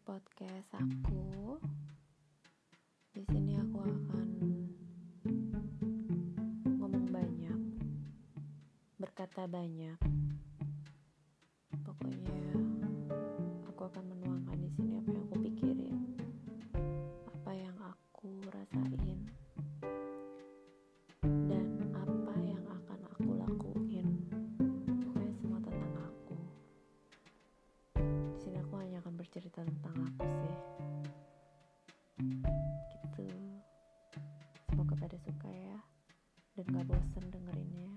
podcast aku. Di sini aku akan ngomong banyak, berkata banyak. gitu. Semoga pada suka ya. Dan gak bosen dengerinnya.